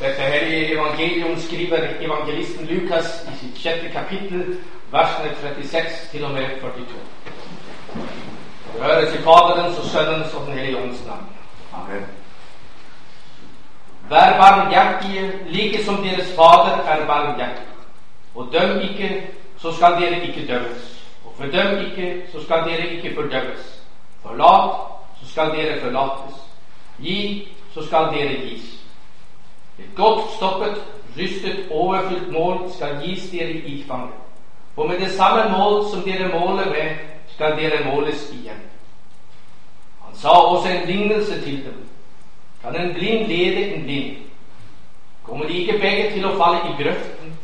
Dette hellige evangelium skriver evangelisten Lukas i sitt sjette kapittel, versene 36 til og med 42. Det høres i Faderens og Sønnens og Den hellige ånds navn. Amen. Vær barmhjertige, like som deres Fader er barmhjertig. Og døm ikke, så skal dere ikke dømmes. Og fordøm ikke, så skal dere ikke fordømmes. Forlat, så skal dere forlates. Gi, så skal dere gis. Et godt stoppet, rystet, overfylt mål skal gis dere i fanget. For med det samme mål som dere måler med, skal dere måles igjen. Han sa også en lignelse til dem. Kan en blind lede en blind? Kommer de ikke begge til å falle i grøften?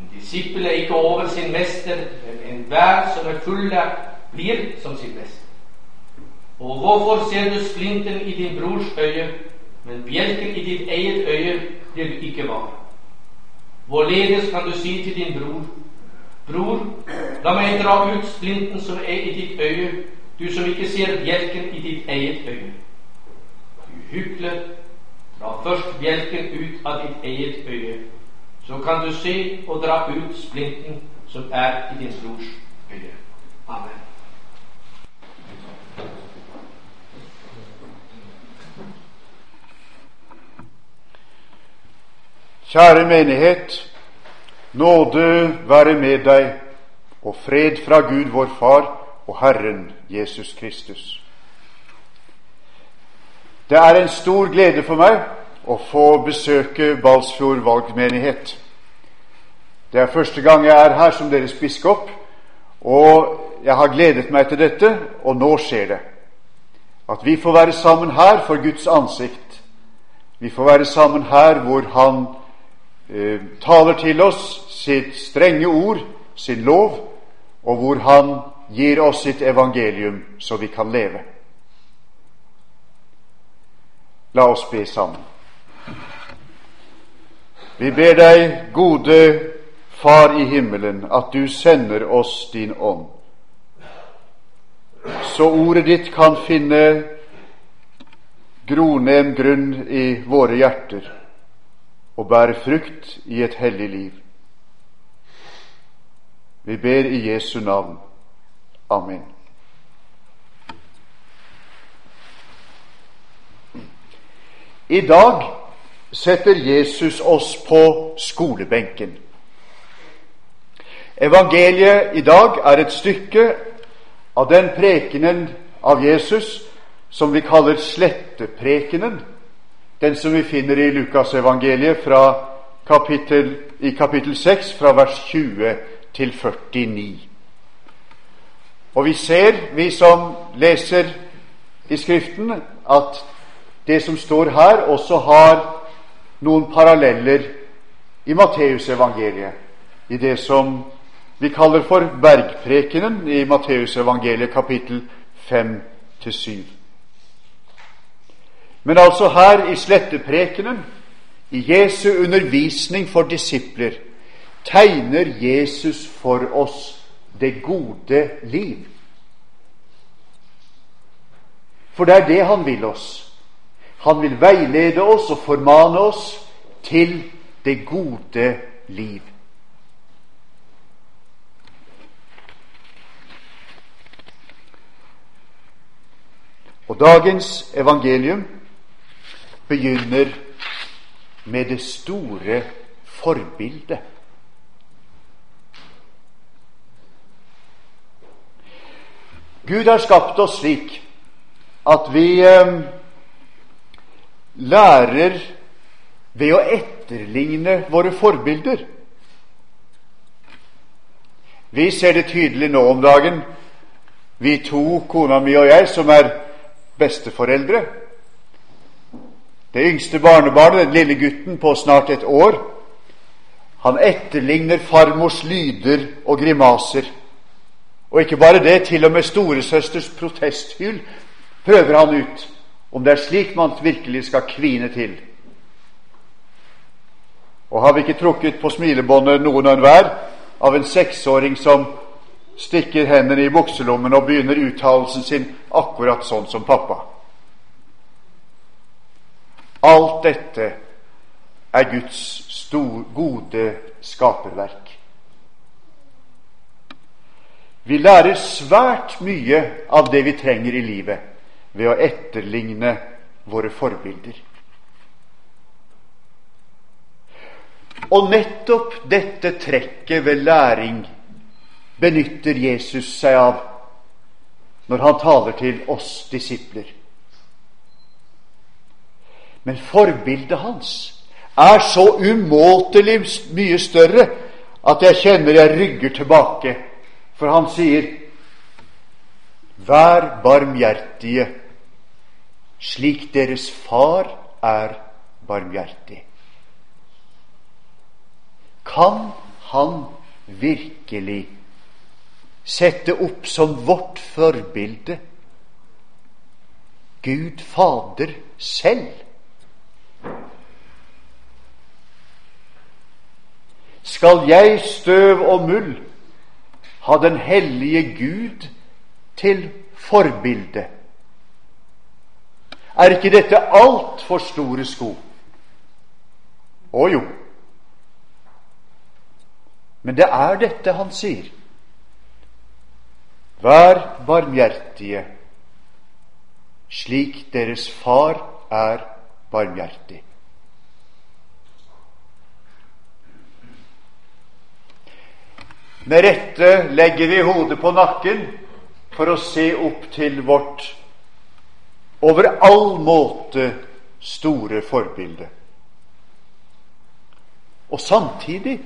En disippel er ikke over sin mester, men enhver som er fulllært, blir som sin mester. Og hvorfor ser du splinten i din brors øye, men bjelken i ditt eget øye blir du ikke var? Hvorledes kan du si til din bror, Bror, la meg dra ut splinten som er i ditt øye, du som ikke ser bjelken i ditt eget øye. Du hykler, dra først bjelken ut av ditt eget øye, så kan du se og dra ut splinten som er i din brors øye. Amen. Kjære menighet, nåde være med deg og fred fra Gud vår Far og Herren Jesus Kristus. Det er en stor glede for meg å få besøke Balsfjord valgmenighet. Det er første gang jeg er her som deres biskop, og jeg har gledet meg til dette, og nå skjer det. At vi får være sammen her for Guds ansikt. Vi får være sammen her hvor Han eh, taler til oss sitt strenge ord, sin lov, og hvor Han gir oss sitt evangelium så vi kan leve. La oss be sammen. Vi ber deg, gode Far i himmelen, at du sender oss din ånd, så ordet ditt kan finne gronem grunn i våre hjerter og bære frukt i et hellig liv. Vi ber i Jesu navn. Amen. I dag setter Jesus oss på skolebenken. Evangeliet i dag er et stykke av den prekenen av Jesus som vi kaller sletteprekenen, den som vi finner i Lukasevangeliet kapittel, i kapittel 6, fra vers 20 til 49. Og vi ser, vi som leser i Skriften, at det som står her, også har noen paralleller i Matteusevangeliet, i det som vi kaller for bergprekenen i Matteusevangeliet kapittel 5-7. Men altså her i sletteprekenen, i Jesu undervisning for disipler, tegner Jesus for oss det gode liv. For det er det han vil oss. Han vil veilede oss og formane oss til det gode liv. Og dagens evangelium begynner med det store forbildet. Gud har skapt oss slik at vi eh, lærer ved å etterligne våre forbilder. Vi ser det tydelig nå om dagen, vi to, kona mi og jeg, som er besteforeldre. Det yngste barnebarnet, den lille gutten på snart et år, han etterligner farmors lyder og grimaser. Og ikke bare det, til og med storesøsters protesthyl prøver han ut, om det er slik man virkelig skal kvine til. Og har vi ikke trukket på smilebåndet noen og enhver av en seksåring som stikker hendene i bukselommen og begynner uttalelsen sin akkurat sånn som pappa? Alt dette er Guds stor, gode skaperverk. Vi lærer svært mye av det vi trenger i livet, ved å etterligne våre forbilder. Og nettopp dette trekket ved læring benytter Jesus seg av når han taler til oss disipler. Men forbildet hans er så umåtelig mye større at jeg kjenner jeg rygger tilbake. For han sier, 'Vær barmhjertige, slik deres far er barmhjertig'. Kan han virkelig sette opp som vårt forbilde Gud Fader selv? Skal jeg, støv og muld, ha den hellige Gud til forbilde? Er ikke dette altfor store sko? Å jo. Men det er dette han sier. Vær barmhjertige, slik deres far er barmhjertig. Med rette legger vi hodet på nakken for å se opp til vårt over all måte store forbilde. Og samtidig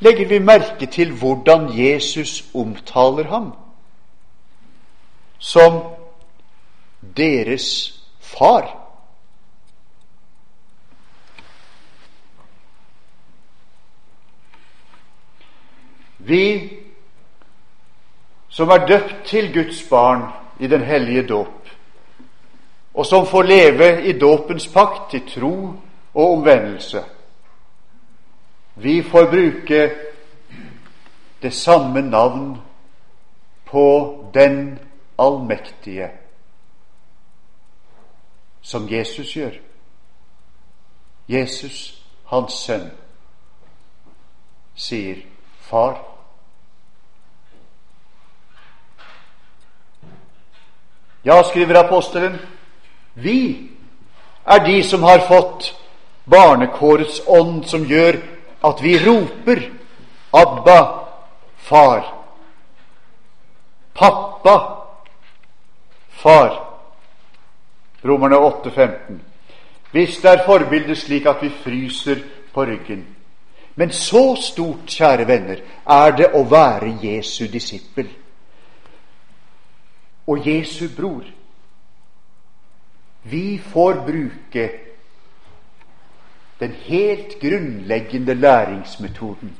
legger vi merke til hvordan Jesus omtaler ham som deres far. Vi som er døpt til Guds barn i den hellige dåp, og som får leve i dåpens pakt til tro og omvendelse, vi får bruke det samme navn på den allmektige som Jesus gjør. Jesus, hans sønn, sier 'Far'. Ja, skriver apostelen, vi er de som har fått barnekårets ånd, som gjør at vi roper 'Abba, far'. Pappa, far. Romerne 8, 15. Hvis det er forbildet slik at vi fryser på ryggen. Men så stort, kjære venner, er det å være Jesu disippel og Jesu bror. Vi får bruke den helt grunnleggende læringsmetoden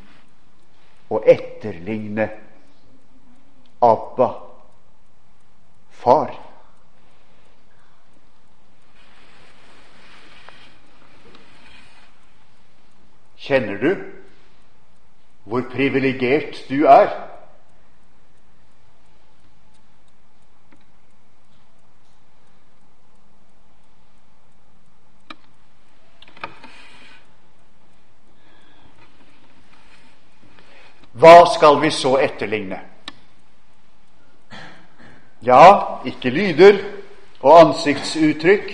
å etterligne Abba, far. Kjenner du hvor privilegert du er? Hva skal vi så etterligne? Ja, ikke lyder og ansiktsuttrykk.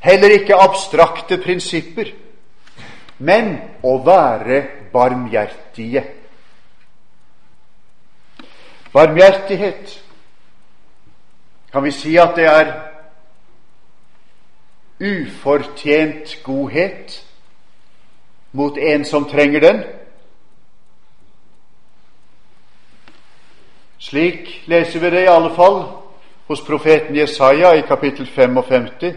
Heller ikke abstrakte prinsipper, men å være barmhjertige. Barmhjertighet kan vi si at det er ufortjent godhet mot en som trenger den. Slik leser vi det i alle fall hos profeten Jesaja i kapittel 55,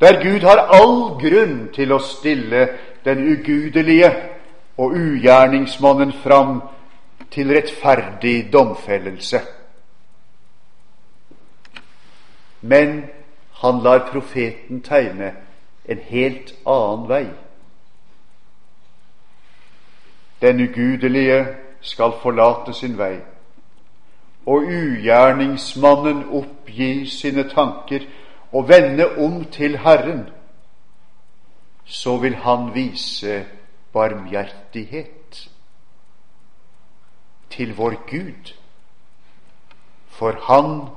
der Gud har all grunn til å stille den ugudelige og ugjerningsmannen fram til rettferdig domfellelse. Men han lar profeten tegne en helt annen vei. Den ugudelige skal forlate sin vei og ugjerningsmannen oppgi sine tanker og vende om til Herren, så vil han vise barmhjertighet til vår Gud, for han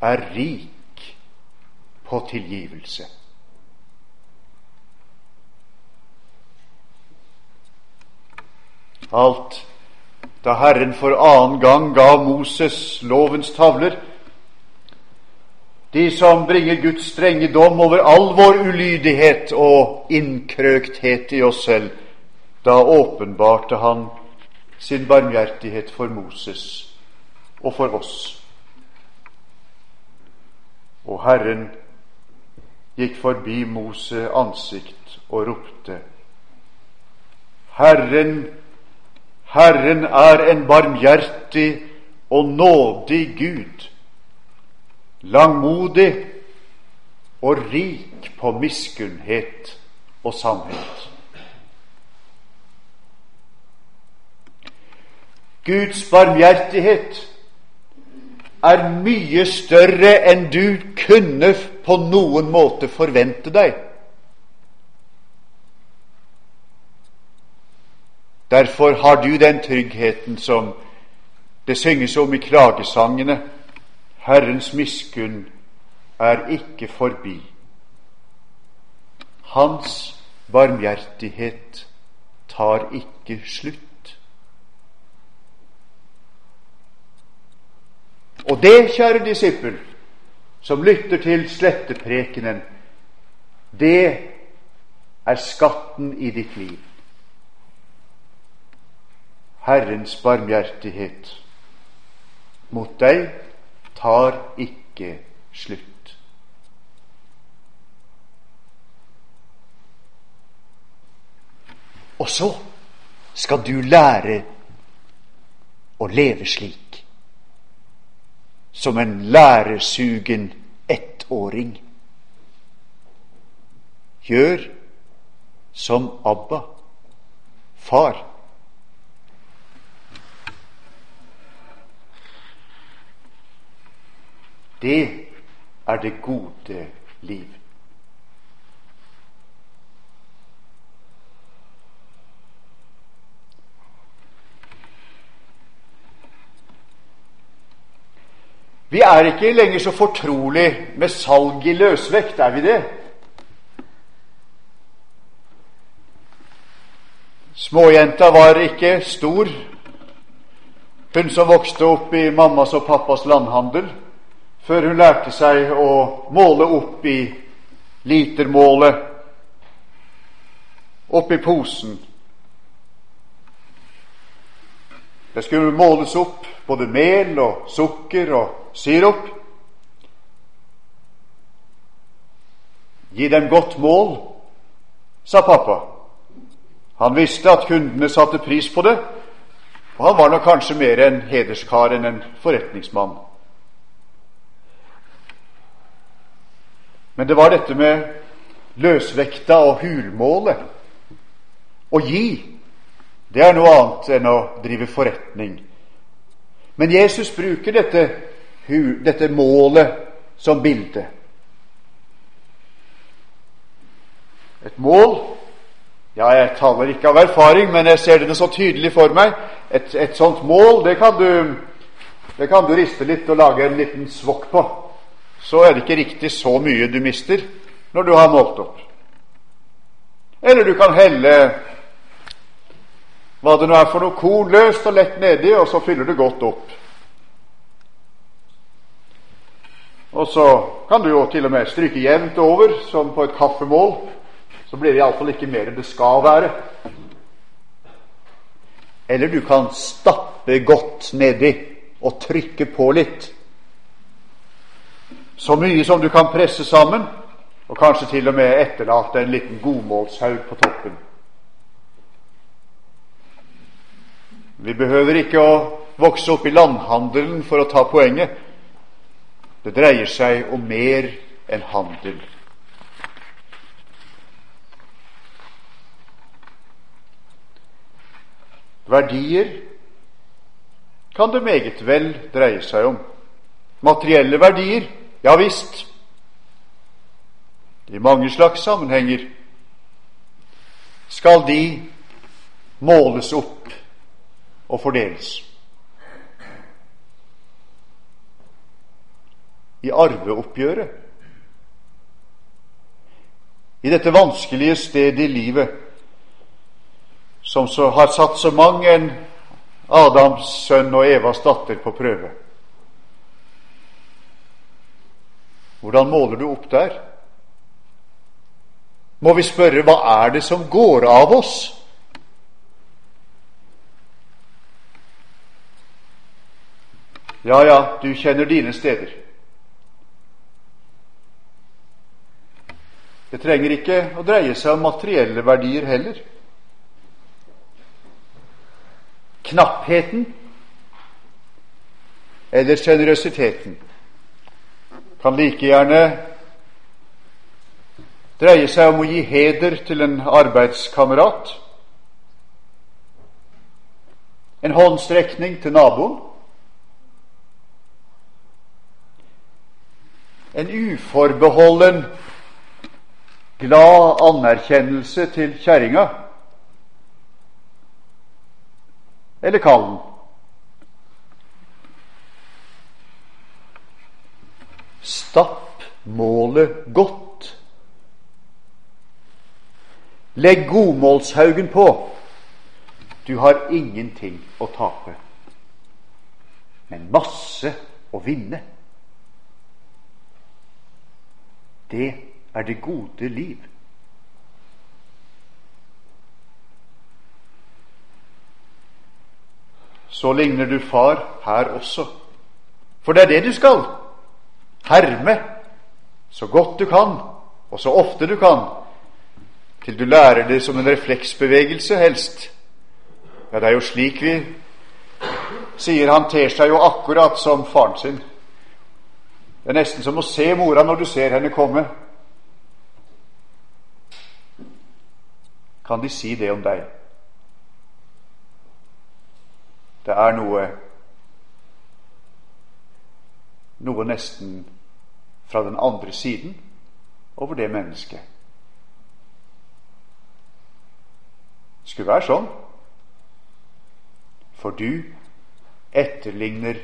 er rik på tilgivelse. Alt da Herren for annen gang gav Moses lovens tavler, de som bringer Guds strenge dom over all vår ulydighet og innkrøkthet i oss selv, da åpenbarte han sin barmhjertighet for Moses og for oss. Og Herren gikk forbi Mose ansikt og ropte:" Herren, Herren er en barmhjertig og nådig Gud, langmodig og rik på miskunnhet og sannhet. Guds barmhjertighet er mye større enn du kunne på noen måte forvente deg. Derfor har du den tryggheten som det synges om i klagesangene. Herrens miskunn er ikke forbi. Hans barmhjertighet tar ikke slutt. Og det, kjære disippel, som lytter til sletteprekenen, det er skatten i ditt liv. Herrens barmhjertighet mot deg tar ikke slutt. Og så skal du lære å leve slik som en læresugen ettåring. Gjør som Abba, far. Det er det gode liv. Vi er ikke lenger så fortrolig med salg i løsvekt, er vi det? Småjenta var ikke stor, hun som vokste opp i mammas og pappas landhandel, før hun lærte seg å måle opp i litermålet, opp i posen. Det skulle måles opp både mel og sukker og sirup. Gi dem godt mål, sa pappa. Han visste at kundene satte pris på det, og han var nok kanskje mer en hederskar enn en forretningsmann. Men det var dette med løsvekta og hulmålet. Å gi, det er noe annet enn å drive forretning. Men Jesus bruker dette dette målet som bilde. Et mål Ja, jeg taler ikke av erfaring, men jeg ser det så tydelig for meg. Et, et sånt mål, det kan, du, det kan du riste litt og lage en liten svokk på. Så er det ikke riktig så mye du mister når du har målt opp. Eller du kan helle hva det nå er for noe korn løst og lett nedi, og så fyller du godt opp. Og så kan du jo til og med stryke jevnt over, som på et kaffemål. Så blir det iallfall ikke mer enn det skal være. Eller du kan stappe godt nedi og trykke på litt. Så mye som du kan presse sammen, og kanskje til og med etterlate en liten godmålshaug på toppen. Vi behøver ikke å vokse opp i landhandelen for å ta poenget. Det dreier seg om mer enn handel. Verdier kan det meget vel dreie seg om. Materielle verdier, ja visst. I mange slags sammenhenger. skal de måles opp og fordeles. I arveoppgjøret. I dette vanskelige stedet i livet som har satt så mang en Adams sønn og Evas datter på prøve. Hvordan måler du opp der? Må vi spørre hva er det som går av oss? Ja, ja, du kjenner dine steder. Det trenger ikke å dreie seg om materielle verdier heller. Knappheten eller sjenerøsiteten kan like gjerne dreie seg om å gi heder til en arbeidskamerat, en håndstrekning til naboen, en uforbeholden, glad anerkjennelse til kjerringa eller kallen. Stapp målet godt. Legg godmålshaugen på. Du har ingenting å tape, men masse å vinne. Det er det gode liv. Så ligner du far her også. For det er det du skal. Herme så godt du kan, og så ofte du kan, til du lærer det som en refleksbevegelse, helst. Ja, det er jo slik vi sier han ter seg jo akkurat som faren sin. Det er nesten som å se mora når du ser henne komme. Kan de si det om deg? Det er noe Noe nesten fra den andre siden over det mennesket. Skulle være sånn. For du etterligner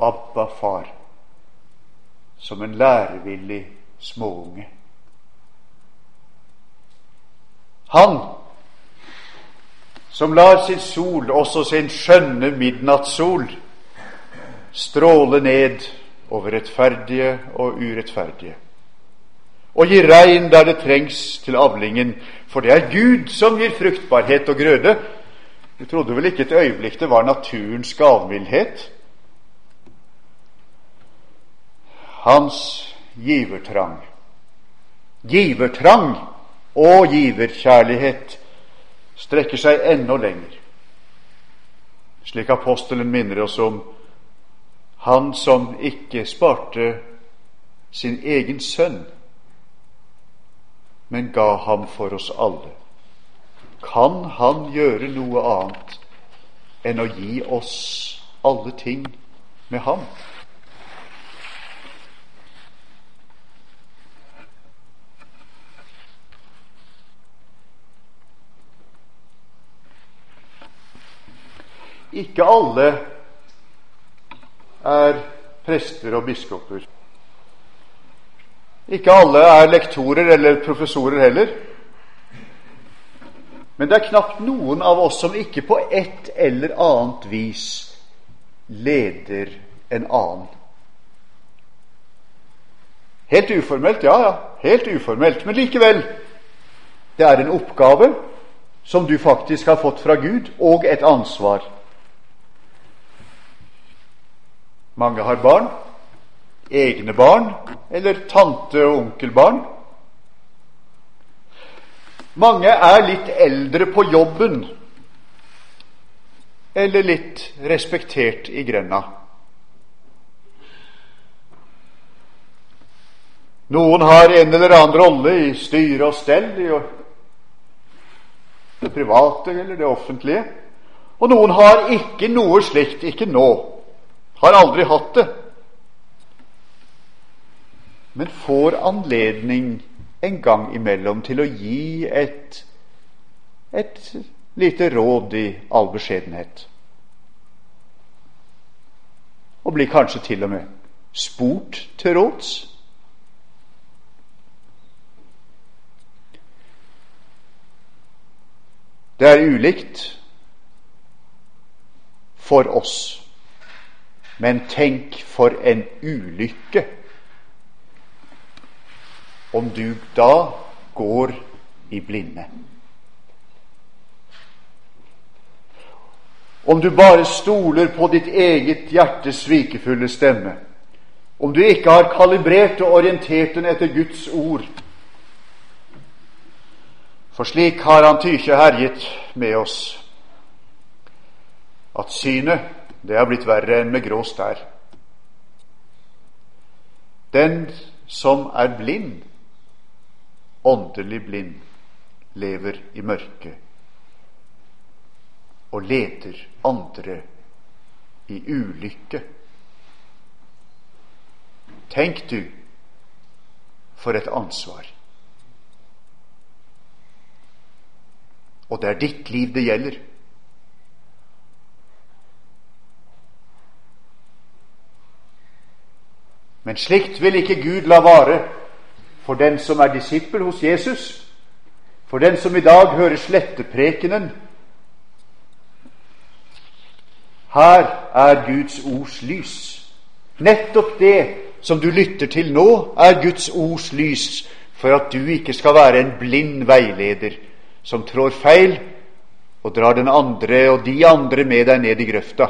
Abba far som en lærevillig småunge. Han som lar sin sol, også sin skjønne midnattssol, stråle ned over rettferdige og urettferdige, og gi regn der det trengs til avlingen, for det er Gud som gir fruktbarhet og grøde. Du trodde vel ikke et øyeblikk det var naturens gavmildhet? Hans givertrang. Givertrang og giverkjærlighet strekker seg enda lenger, slik apostelen minner oss om han som ikke sparte sin egen sønn, men ga ham for oss alle. Kan han gjøre noe annet enn å gi oss alle ting med ham? Ikke alle er prester og biskoper. Ikke alle er lektorer eller professorer heller. Men det er knapt noen av oss som ikke på et eller annet vis leder en annen. Helt uformelt, ja, ja. Helt uformelt. Men likevel, det er en oppgave som du faktisk har fått fra Gud, og et ansvar. Mange har barn, egne barn eller tante- og onkelbarn. Mange er litt eldre på jobben eller litt respektert i grenda. Noen har en eller annen rolle i styre og stell i det private eller det offentlige. Og noen har ikke noe slikt, ikke nå. Har aldri hatt det. Men får anledning en gang imellom til å gi et et lite råd i all beskjedenhet. Og blir kanskje til og med spurt til råds. Det er ulikt for oss, men tenk for en ulykke om du da går i blinde. Om du bare stoler på ditt eget hjertes svikefulle stemme, om du ikke har kalibrert og orientert den etter Guds ord. For slik har han tykje herjet med oss at synet, det har blitt verre enn med grå stær. Den som er blind, åndelig blind, lever i mørket og leter andre i ulykke. Tenk du for et ansvar. Og det er ditt liv det gjelder. Men slikt vil ikke Gud la vare for den som er disippel hos Jesus, for den som i dag hører sletteprekenen her er Guds ords lys. Nettopp det som du lytter til nå, er Guds ords lys for at du ikke skal være en blind veileder som trår feil og drar den andre og de andre med deg ned i grøfta.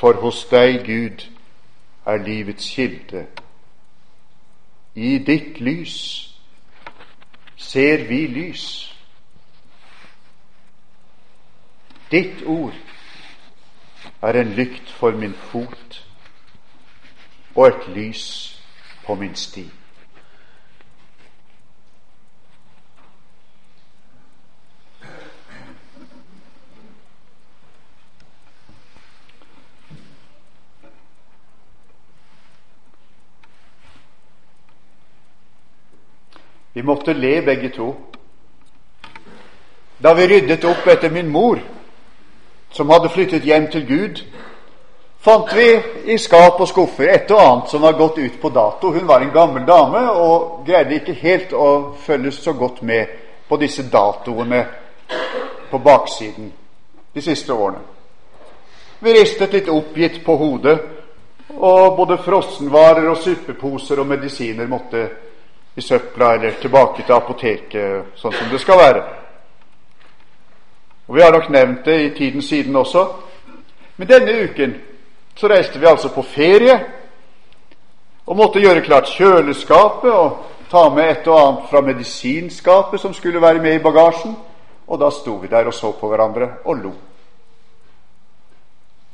For hos deg, Gud, er livets kilde. I ditt lys ser vi lys. Ditt ord er en lykt for min fot og et lys på min sti. Vi måtte le begge to. Da vi ryddet opp etter min mor, som hadde flyttet hjem til Gud, fant vi i skap og skuffer et og annet som var gått ut på dato. Hun var en gammel dame og greide ikke helt å følge så godt med på disse datoene på baksiden de siste årene. Vi ristet litt oppgitt på hodet, og både frossenvarer og suppeposer og medisiner måtte i søpla eller tilbake til apoteket, sånn som det skal være. Og Vi har nok nevnt det i tiden siden også. Men denne uken så reiste vi altså på ferie og måtte gjøre klart kjøleskapet og ta med et og annet fra medisinskapet som skulle være med i bagasjen. Og da sto vi der og så på hverandre og lo.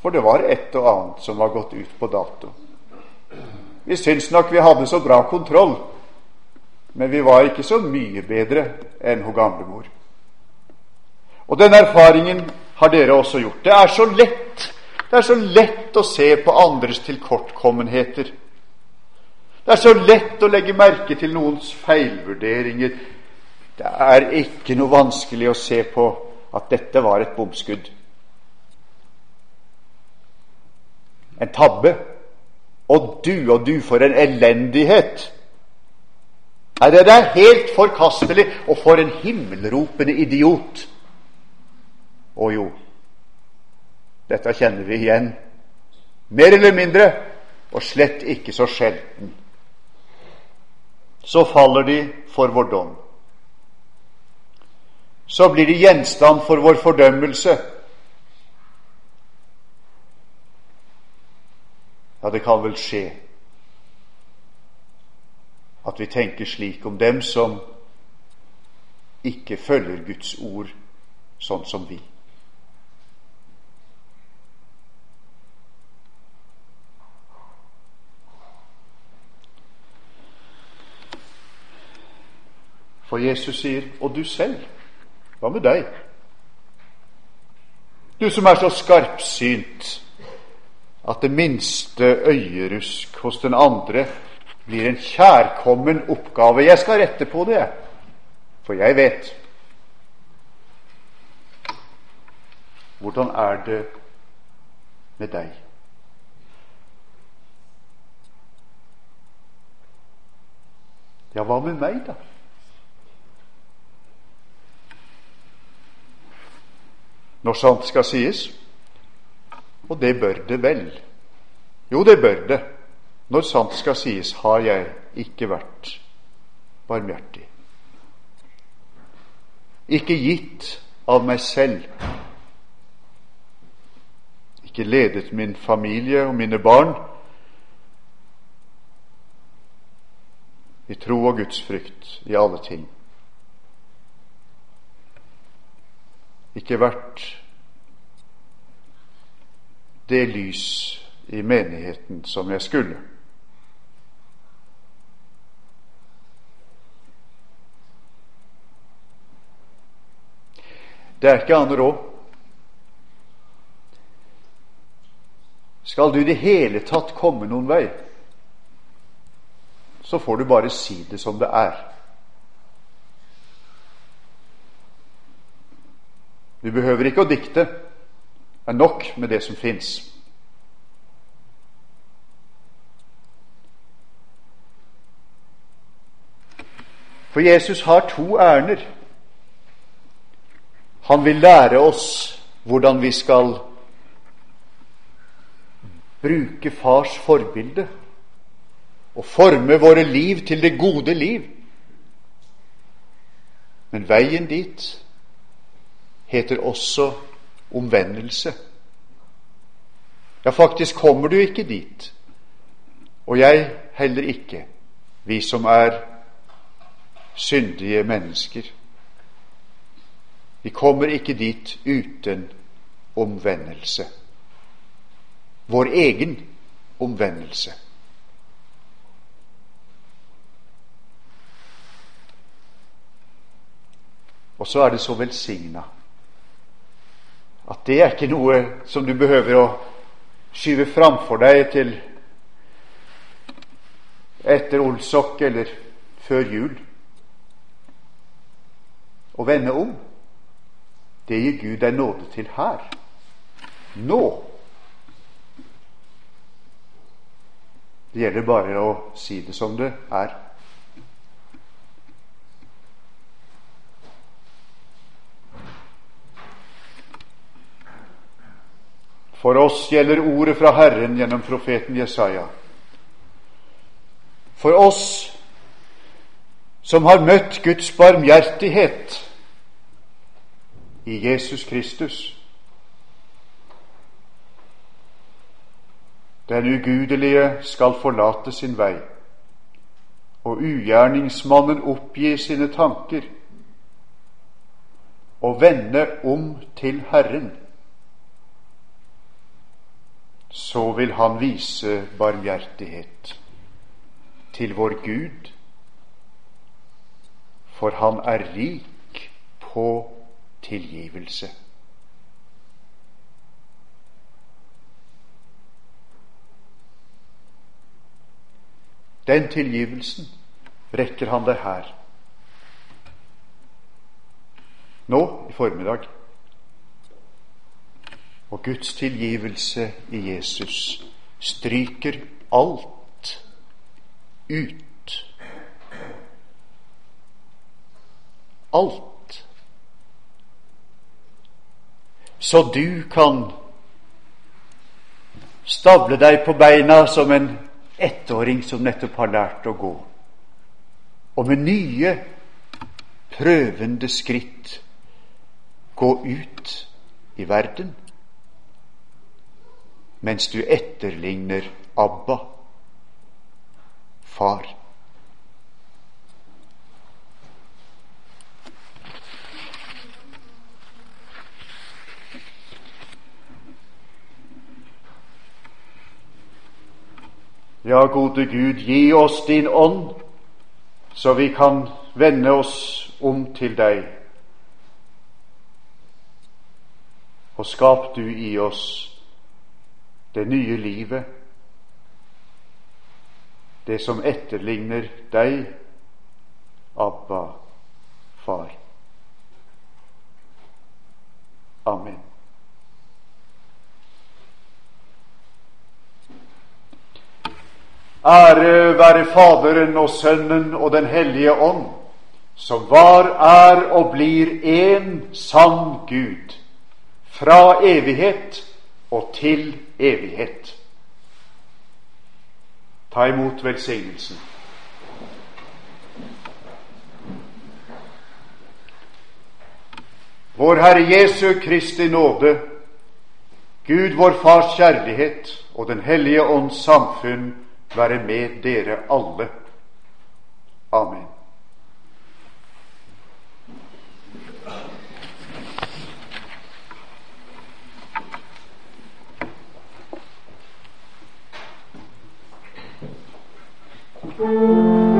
For det var et og annet som var gått ut på dato. Vi syns nok vi hadde så bra kontroll, men vi var ikke så mye bedre enn hun gamlemor. Og den erfaringen har dere også gjort. Det er så lett det er så lett å se på andres tilkortkommenheter. Det er så lett å legge merke til noens feilvurderinger. Det er ikke noe vanskelig å se på at dette var et bomskudd. En tabbe. Og du og du, for en elendighet! Nei, det er helt forkastelig, og for en himmelropende idiot! Å jo, dette kjenner vi igjen, mer eller mindre, og slett ikke så sjelden. Så faller de for vår dom. Så blir de gjenstand for vår fordømmelse. Ja, det kan vel skje at vi tenker slik om dem som ikke følger Guds ord sånn som vi. For Jesus sier 'og du selv'. Hva med deg? Du som er så skarpsynt at det minste øyerusk hos den andre blir en kjærkommen oppgave. Jeg skal rette på det, For jeg vet hvordan er det med deg. Ja, hva med meg, da? Når sant skal sies, og det bør det vel. Jo, det bør det. Når sant skal sies, har jeg ikke vært barmhjertig. Ikke gitt av meg selv. Ikke ledet min familie og mine barn i tro og Guds frykt i alle ting. Ikke vært det lys i menigheten som jeg skulle. Det er ikke annet råd. Skal du i det hele tatt komme noen vei, så får du bare si det som det er. Du behøver ikke å dikte. Det er nok med det som fins. For Jesus har to ærender. Han vil lære oss hvordan vi skal bruke fars forbilde og forme våre liv til det gode liv. Men veien dit heter også omvendelse. Ja, faktisk kommer du ikke dit, og jeg heller ikke, vi som er syndige mennesker. Vi kommer ikke dit uten omvendelse. Vår egen omvendelse. Og så er det så velsigna at det er ikke noe som du behøver å skyve framfor deg til etter olsok eller før jul. Å vende om, det gir Gud deg nåde til her. Nå. Det gjelder bare å si det som det er. For oss gjelder ordet fra Herren gjennom profeten Jesaja. For oss som har møtt Guds barmhjertighet i Jesus Kristus. Den ugudelige skal forlate sin vei, og ugjerningsmannen oppgi sine tanker og vende om til Herren så vil han vise barmhjertighet til vår Gud, for han er rik på tilgivelse. Den tilgivelsen rekker han deg her. Nå i formiddag. Og Guds tilgivelse i Jesus stryker alt ut. Alt. Så du kan stable deg på beina som en ettåring som nettopp har lært å gå, og med nye, prøvende skritt gå ut i verden mens du etterligner Abba, far. Ja, gode Gud, gi oss din ånd, så vi kan vende oss om til deg. Og skap du i oss det nye livet, det som etterligner deg, Abba, Far. Amen. Ære være Faderen og Sønnen og Den hellige ånd, som var, er og blir en sann Gud, fra evighet og til evighet. Ta imot velsignelsen. Vår Herre Jesu Kristi nåde, Gud vår Fars kjærlighet og Den hellige ånds samfunn være med dere alle. Amen. Thank